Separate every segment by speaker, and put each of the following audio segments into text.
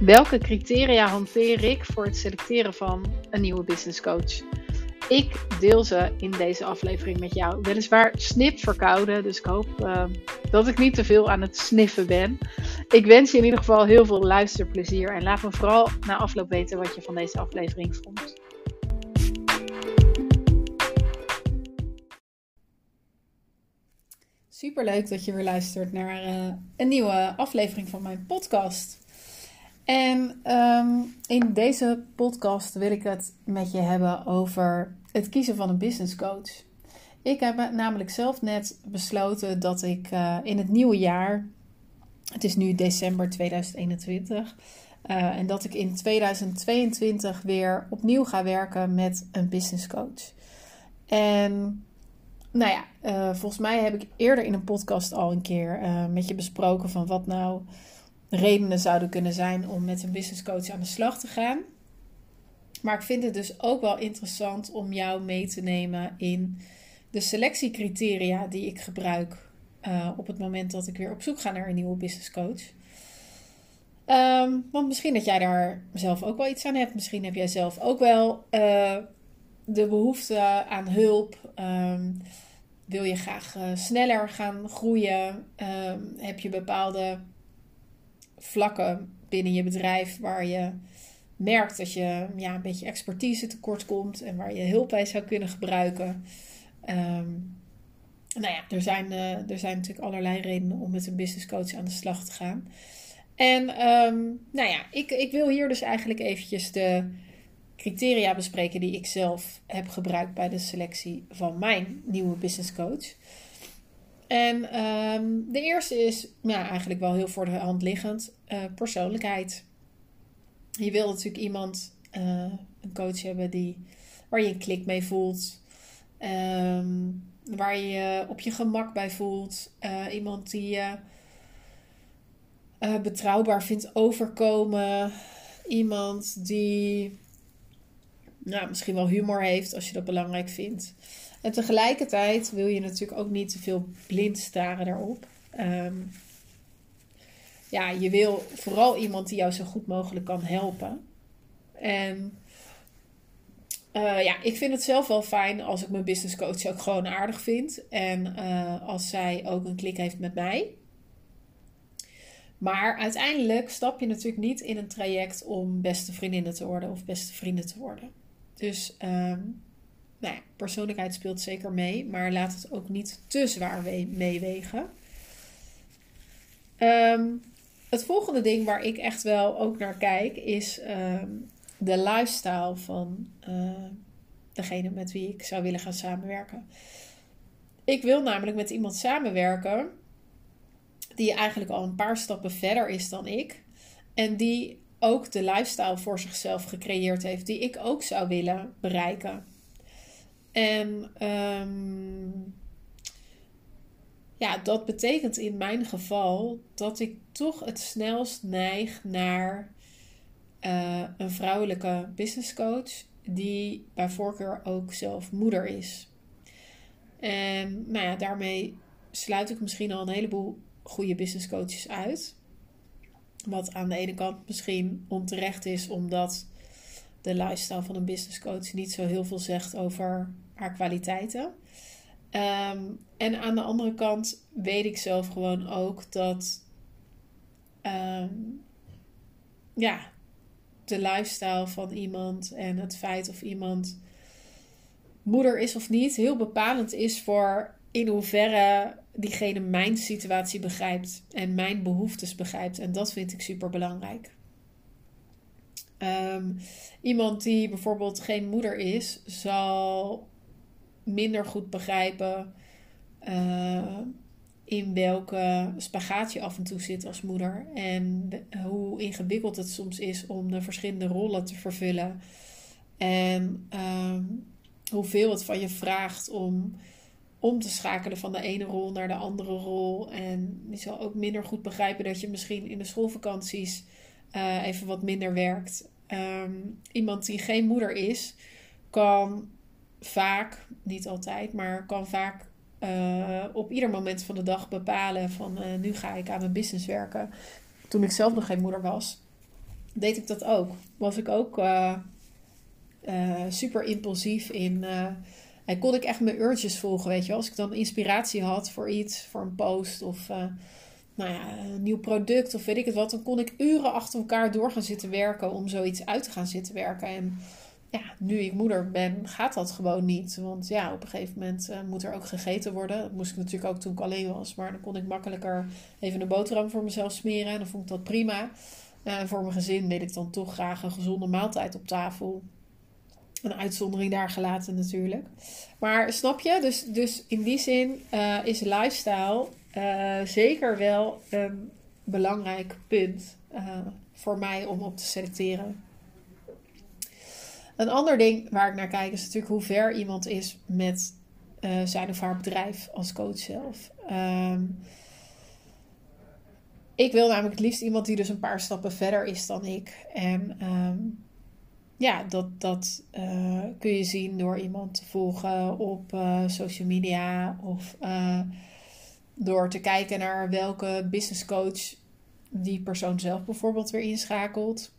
Speaker 1: Welke criteria hanteer ik voor het selecteren van een nieuwe business coach? Ik deel ze in deze aflevering met jou. Weliswaar snip verkouden, dus ik hoop uh, dat ik niet te veel aan het sniffen ben. Ik wens je in ieder geval heel veel luisterplezier en laat me vooral na afloop weten wat je van deze aflevering vond. Super leuk dat je weer luistert naar uh, een nieuwe aflevering van mijn podcast. En um, in deze podcast wil ik het met je hebben over het kiezen van een business coach. Ik heb namelijk zelf net besloten dat ik uh, in het nieuwe jaar, het is nu december 2021, uh, en dat ik in 2022 weer opnieuw ga werken met een business coach. En nou ja, uh, volgens mij heb ik eerder in een podcast al een keer met je besproken van wat nou redenen zouden kunnen zijn om met een business coach aan de slag te gaan. Maar ik vind het dus ook wel interessant om jou mee te nemen in de selectiecriteria die ik gebruik uh, op het moment dat ik weer op zoek ga naar een nieuwe business coach. Um, want misschien dat jij daar zelf ook wel iets aan hebt. Misschien heb jij zelf ook wel uh, de behoefte aan hulp. Um, wil je graag uh, sneller gaan groeien? Um, heb je bepaalde vlakken binnen je bedrijf waar je merkt dat je ja, een beetje expertise tekort komt en waar je hulp bij zou kunnen gebruiken. Um, nou ja, er zijn, uh, er zijn natuurlijk allerlei redenen om met een business coach aan de slag te gaan. En um, nou ja, ik, ik wil hier dus eigenlijk eventjes de criteria bespreken die ik zelf heb gebruikt bij de selectie van mijn nieuwe business coach. En um, de eerste is ja, eigenlijk wel heel voor de hand liggend: uh, persoonlijkheid. Je wil natuurlijk iemand, uh, een coach hebben die, waar je een klik mee voelt. Um, waar je je op je gemak bij voelt. Uh, iemand die je betrouwbaar vindt overkomen. Iemand die nou, misschien wel humor heeft als je dat belangrijk vindt. En tegelijkertijd wil je natuurlijk ook niet te veel blind staren daarop. Um, ja, je wil vooral iemand die jou zo goed mogelijk kan helpen. En uh, ja, ik vind het zelf wel fijn als ik mijn business coach ook gewoon aardig vind. En uh, als zij ook een klik heeft met mij. Maar uiteindelijk stap je natuurlijk niet in een traject om beste vriendinnen te worden of beste vrienden te worden. Dus um, nou ja, persoonlijkheid speelt zeker mee, maar laat het ook niet te zwaar meewegen. Um, het volgende ding waar ik echt wel ook naar kijk is um, de lifestyle van uh, degene met wie ik zou willen gaan samenwerken. Ik wil namelijk met iemand samenwerken die eigenlijk al een paar stappen verder is dan ik. En die ook de lifestyle voor zichzelf gecreëerd heeft, die ik ook zou willen bereiken. En um, ja, dat betekent in mijn geval dat ik toch het snelst neig naar uh, een vrouwelijke business coach, die bij voorkeur ook zelf moeder is. En nou ja, daarmee sluit ik misschien al een heleboel goede business coaches uit. Wat aan de ene kant misschien onterecht is, omdat de lifestyle van een business coach niet zo heel veel zegt over haar kwaliteiten. Um, en aan de andere kant weet ik zelf gewoon ook dat um, ja, de lifestyle van iemand en het feit of iemand moeder is of niet heel bepalend is voor in hoeverre diegene mijn situatie begrijpt en mijn behoeftes begrijpt. En dat vind ik super belangrijk. Um, iemand die bijvoorbeeld geen moeder is, zal minder goed begrijpen uh, in welke spagaat je af en toe zit als moeder. En hoe ingewikkeld het soms is om de verschillende rollen te vervullen. En uh, hoeveel het van je vraagt om om te schakelen van de ene rol naar de andere rol. En je zal ook minder goed begrijpen dat je misschien in de schoolvakanties uh, even wat minder werkt. Um, iemand die geen moeder is, kan vaak, niet altijd, maar kan vaak uh, op ieder moment van de dag bepalen van uh, nu ga ik aan mijn business werken. Toen ik zelf nog geen moeder was. deed ik dat ook. Was ik ook uh, super impulsief in. en kon ik echt mijn urges volgen, weet je. Als ik dan inspiratie had voor iets, voor een post of nou ja, een nieuw product of weet ik het wat, dan kon ik uren achter elkaar door gaan zitten werken om zoiets uit te gaan zitten werken. En ja, nu ik moeder ben, gaat dat gewoon niet. Want ja, op een gegeven moment uh, moet er ook gegeten worden. Dat moest ik natuurlijk ook toen ik alleen was. Maar dan kon ik makkelijker even een boterham voor mezelf smeren. En dan vond ik dat prima. Uh, voor mijn gezin wil ik dan toch graag een gezonde maaltijd op tafel. Een uitzondering daar gelaten natuurlijk. Maar snap je? Dus, dus in die zin uh, is lifestyle uh, zeker wel een belangrijk punt uh, voor mij om op te selecteren. Een ander ding waar ik naar kijk is natuurlijk hoe ver iemand is met zijn of haar bedrijf als coach zelf. Um, ik wil namelijk het liefst iemand die dus een paar stappen verder is dan ik. En um, ja, dat, dat uh, kun je zien door iemand te volgen op uh, social media of door te kijken naar welke business coach die persoon zelf bijvoorbeeld weer inschakelt.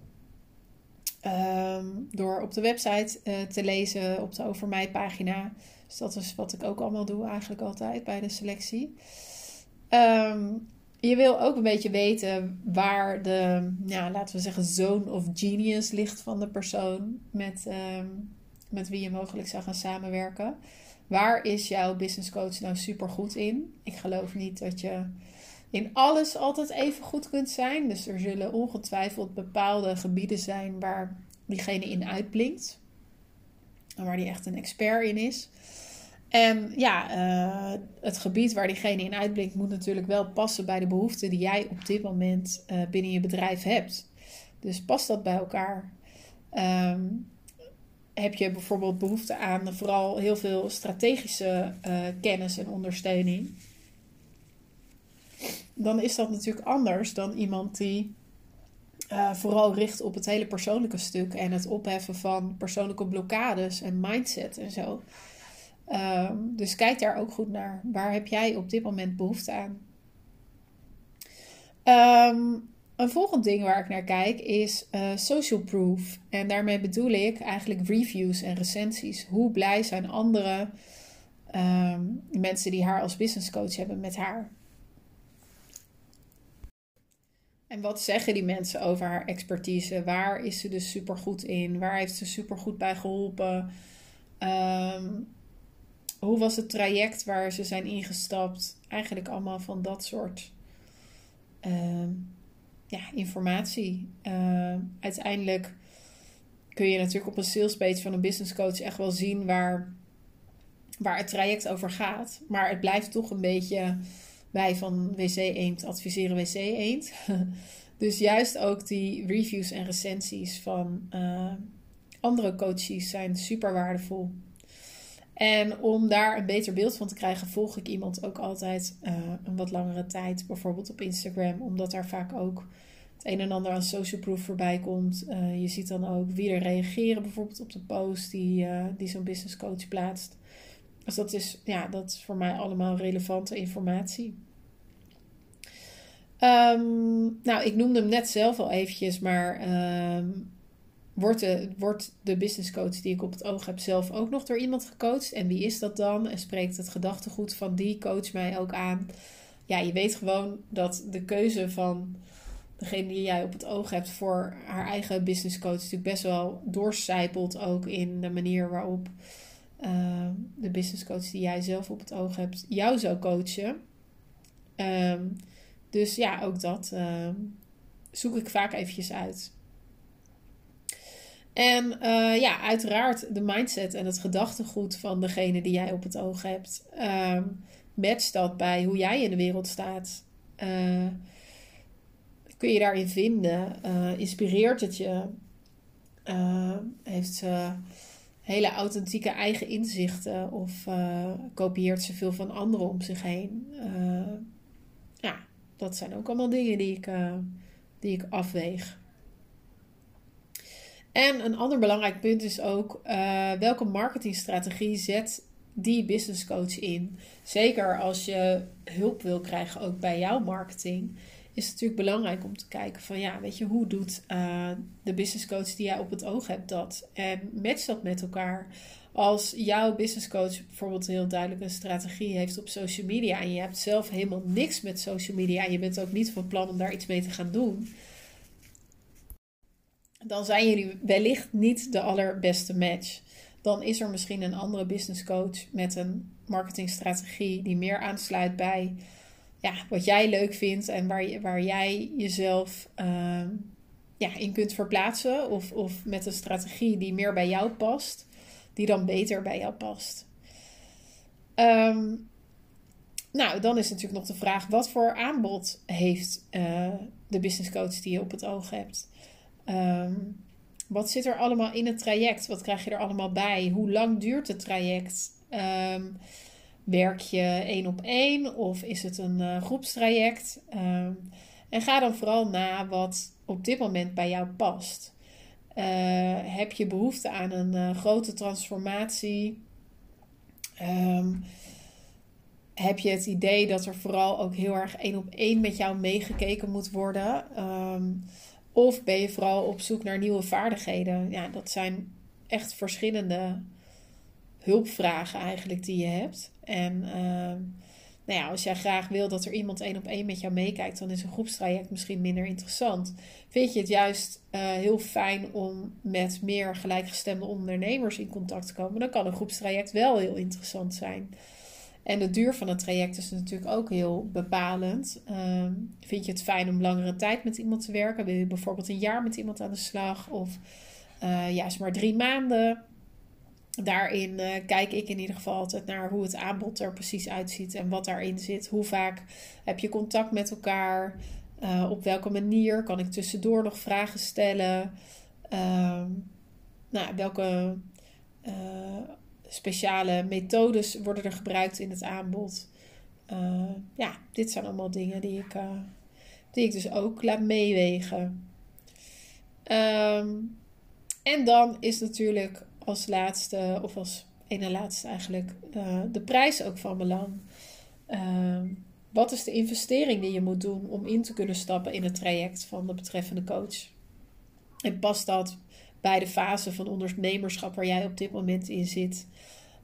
Speaker 1: Um, door op de website te lezen op de Over Mij pagina. Dus dat is wat ik ook allemaal doe eigenlijk altijd bij de selectie. Um, je wil ook een beetje weten waar de, ja, laten we zeggen, zone of genius ligt van de persoon met, um, met wie je mogelijk zou gaan samenwerken. Waar is jouw business coach nou super goed in? Ik geloof niet dat je in alles altijd even goed kunt zijn. Dus er zullen ongetwijfeld bepaalde gebieden zijn waar diegene in uitblinkt. En waar die echt een expert in is. En ja, uh, het gebied waar diegene in uitblinkt moet natuurlijk wel passen bij de behoeften die jij op dit moment uh, binnen je bedrijf hebt. Dus past dat bij elkaar? Um, heb je bijvoorbeeld behoefte aan vooral heel veel strategische uh, kennis en ondersteuning, dan is dat natuurlijk anders dan iemand die uh, vooral richt op het hele persoonlijke stuk en het opheffen van persoonlijke blokkades en mindset en zo. Uh, dus kijk daar ook goed naar. Waar heb jij op dit moment behoefte aan? Um, een volgend ding waar ik naar kijk is uh, social proof. En daarmee bedoel ik eigenlijk reviews en recensies. Hoe blij zijn andere um, mensen die haar als business coach hebben met haar? En wat zeggen die mensen over haar expertise? Waar is ze dus super goed in? Waar heeft ze super goed bij geholpen? Um, hoe was het traject waar ze zijn ingestapt? Eigenlijk allemaal van dat soort um, ja, informatie. Uh, uiteindelijk kun je natuurlijk op een salespage van een business coach echt wel zien waar, waar het traject over gaat. Maar het blijft toch een beetje wij van WC Eend adviseren WC Eend. dus juist ook die reviews en recensies van uh, andere coaches zijn super waardevol. En om daar een beter beeld van te krijgen, volg ik iemand ook altijd uh, een wat langere tijd. Bijvoorbeeld op Instagram, omdat daar vaak ook het een en ander aan social proof voorbij komt. Uh, je ziet dan ook wie er reageren, bijvoorbeeld op de post die, uh, die zo'n business coach plaatst. Dus dat is, ja, dat is voor mij allemaal relevante informatie. Um, nou, ik noemde hem net zelf al eventjes, maar um, wordt de, wordt de business coach die ik op het oog heb zelf ook nog door iemand gecoacht? En wie is dat dan? En spreekt het gedachtegoed van die coach mij ook aan? Ja, je weet gewoon dat de keuze van degene die jij op het oog hebt voor haar eigen business coach natuurlijk best wel doorcijpelt ook in de manier waarop uh, de business coach die jij zelf op het oog hebt jou zou coachen. Um, dus ja, ook dat uh, zoek ik vaak eventjes uit. En uh, ja, uiteraard de mindset en het gedachtegoed van degene die jij op het oog hebt. Uh, match dat bij hoe jij in de wereld staat. Uh, kun je daarin vinden? Uh, inspireert het je? heeft ze hele authentieke eigen inzichten? Of kopieert ze veel van anderen om zich heen? ja, dat zijn ook allemaal dingen die ik, die ik afweeg. En een ander belangrijk punt is ook uh, welke marketingstrategie zet die business coach in. Zeker als je hulp wil krijgen ook bij jouw marketing. is het natuurlijk belangrijk om te kijken van ja, weet je, hoe doet uh, de business coach die jij op het oog hebt dat? En match dat met elkaar. Als jouw business coach bijvoorbeeld een heel duidelijke strategie heeft op social media en je hebt zelf helemaal niks met social media en je bent ook niet van plan om daar iets mee te gaan doen, dan zijn jullie wellicht niet de allerbeste match. Dan is er misschien een andere business coach met een marketingstrategie die meer aansluit bij ja, wat jij leuk vindt en waar, waar jij jezelf uh, ja, in kunt verplaatsen. Of, of met een strategie die meer bij jou past, die dan beter bij jou past. Um, nou, dan is natuurlijk nog de vraag: wat voor aanbod heeft uh, de business coach die je op het oog hebt? Um, wat zit er allemaal in het traject? Wat krijg je er allemaal bij? Hoe lang duurt het traject? Um, Werk je één op één of is het een uh, groepstraject? Ehm, en ga dan vooral na wat op dit moment bij jou past. Uh, heb je behoefte aan een uh, grote transformatie? Heb je het idee dat er vooral ook heel erg één op één met jou meegekeken moet worden? Um, of ben je vooral op zoek naar nieuwe vaardigheden? Ja, dat zijn echt verschillende hulpvragen eigenlijk die je hebt. En ehm, nou ja, als jij graag wil dat er iemand één op één met jou meekijkt, dan is een groepstraject misschien minder interessant. Vind je het juist uh, heel fijn om met meer gelijkgestemde ondernemers in contact te komen, dan kan een groepstraject wel heel interessant zijn. En de duur van het traject is natuurlijk ook heel bepalend. Uh, vind je het fijn om langere tijd met iemand te werken? Wil je bijvoorbeeld een jaar met iemand aan de slag? Of uh, juist maar drie maanden? daarin uh, kijk ik in ieder geval altijd naar hoe het aanbod er precies uitziet en wat daarin zit. Hoe vaak heb je contact met elkaar? Uh, op welke manier kan ik tussendoor nog vragen stellen? Uh, nou, welke speciale methodes worden er gebruikt in het aanbod? ja, dit zijn allemaal dingen die ik, die ik dus ook laat meewegen. Um, en dan is natuurlijk als laatste, of als ene laatste eigenlijk, uh, de prijs ook van belang. Uh, wat is de investering die je moet doen om in te kunnen stappen in het traject van de betreffende coach? En past dat bij de fase van ondernemerschap waar jij op dit moment in zit?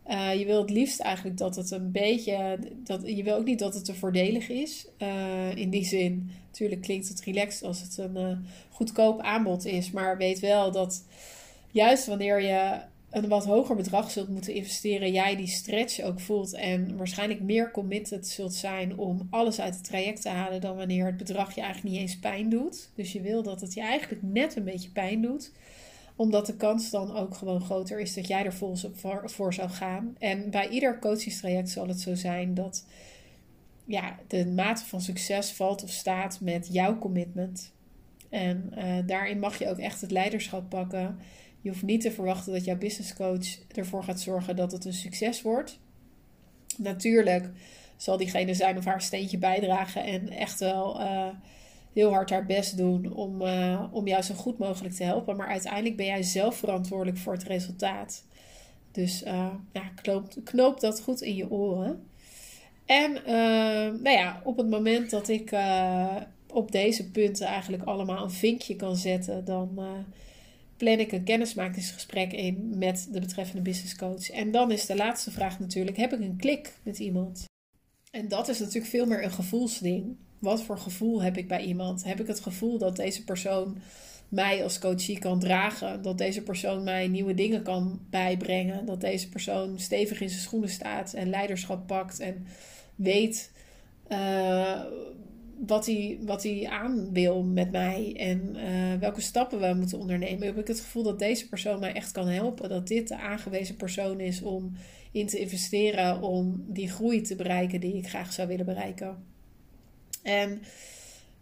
Speaker 1: Uh, je wil het liefst eigenlijk dat het een beetje. Dat, je wil ook niet dat het te voordelig is. Uh, in die zin, natuurlijk klinkt het relaxed als het een uh, goedkoop aanbod is. Maar weet wel dat juist wanneer je een wat hoger bedrag zult moeten investeren, jij die stretch ook voelt en waarschijnlijk meer committed zult zijn om alles uit het traject te halen dan wanneer het bedrag je eigenlijk niet eens pijn doet. Dus je wil dat het je eigenlijk net een beetje pijn doet, omdat de kans dan ook gewoon groter is dat jij er volgens voor, voor zou gaan. En bij ieder coachingstraject zal het zo zijn dat ja, de mate van succes valt of staat met jouw commitment. En uh, daarin mag je ook echt het leiderschap pakken. Je hoeft niet te verwachten dat jouw business coach ervoor gaat zorgen dat het een succes wordt. Natuurlijk zal diegene zijn of haar steentje bijdragen en echt wel uh, heel hard haar best doen om, uh, om jou zo goed mogelijk te helpen. Maar uiteindelijk ben jij zelf verantwoordelijk voor het resultaat. Dus uh, ja, knoop, knoop, dat goed in je oren. En nou ja, op het moment dat ik op deze punten eigenlijk allemaal een vinkje kan zetten, dan plan ik een kennismakingsgesprek in met de betreffende business coach. En dan is de laatste vraag natuurlijk: heb ik een klik met iemand? En dat is natuurlijk veel meer een gevoelsding. Wat voor gevoel heb ik bij iemand? Heb ik het gevoel dat deze persoon mij als coachie kan dragen? Dat deze persoon mij nieuwe dingen kan bijbrengen? Dat deze persoon stevig in zijn schoenen staat en leiderschap pakt en weet uh, wat hij, wat hij aan wil met mij en uh, welke stappen we moeten ondernemen, heb ik het gevoel dat deze persoon mij echt kan helpen. Dat dit de aangewezen persoon is om in te investeren om die groei te bereiken die ik graag zou willen bereiken. En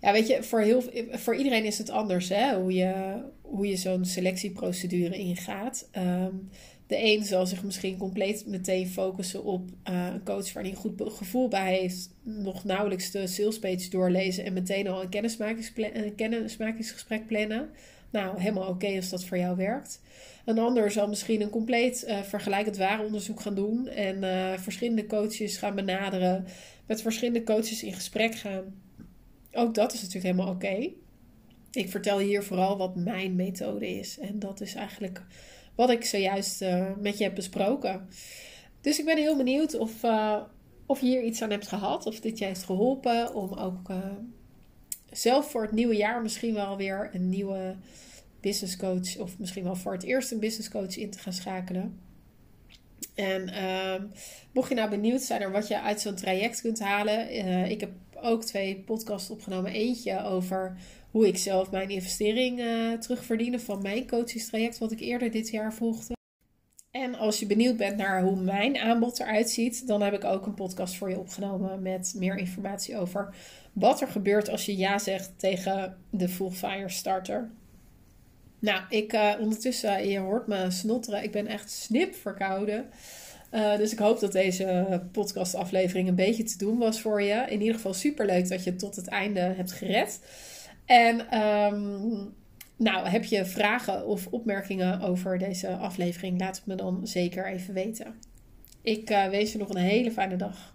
Speaker 1: ja, weet je, voor, heel, voor iedereen is het anders hè, hoe je, hoe je zo'n selectieprocedure ingaat. Um, de een zal zich misschien compleet meteen focussen op uh, een coach waar hij een goed gevoel bij heeft. Nog nauwelijks de salespage doorlezen en meteen al een, een kennismakingsgesprek plannen. Nou, helemaal oké als dat voor jou werkt. Een ander zal misschien een compleet uh, vergelijkend onderzoek gaan doen. En uh, verschillende coaches gaan benaderen. Met verschillende coaches in gesprek gaan. ook dat is natuurlijk helemaal oké. Ik vertel hier vooral wat mijn methode is. En dat is eigenlijk wat ik zojuist uh, met je heb besproken. Dus ik ben heel benieuwd of, uh, of je hier iets aan hebt gehad. Of dit je heeft geholpen om ook uh, zelf voor het nieuwe jaar misschien wel weer een nieuwe business coach. Of misschien wel voor het eerst een business coach in te gaan schakelen. En uh, mocht je nou benieuwd zijn naar wat je uit zo'n traject kunt halen. ik heb ook twee podcasts opgenomen. Eentje over hoe ik zelf mijn investering uh, van mijn coachingstraject, wat ik eerder dit jaar volgde. En als je benieuwd bent naar hoe mijn aanbod eruit ziet, dan heb ik ook een podcast voor je opgenomen met meer informatie over wat er gebeurt als je ja zegt tegen de Full Fire Starter. Nou, ik uh, ondertussen, je hoort me snotteren, ik ben echt snip verkouden. Uh, dus ik hoop dat deze podcastaflevering een beetje te doen was voor je. In ieder geval super leuk dat je tot het einde hebt gered. En um, nou, heb je vragen of opmerkingen over deze aflevering? Laat het me dan zeker even weten. Ik uh, wens je nog een hele fijne dag.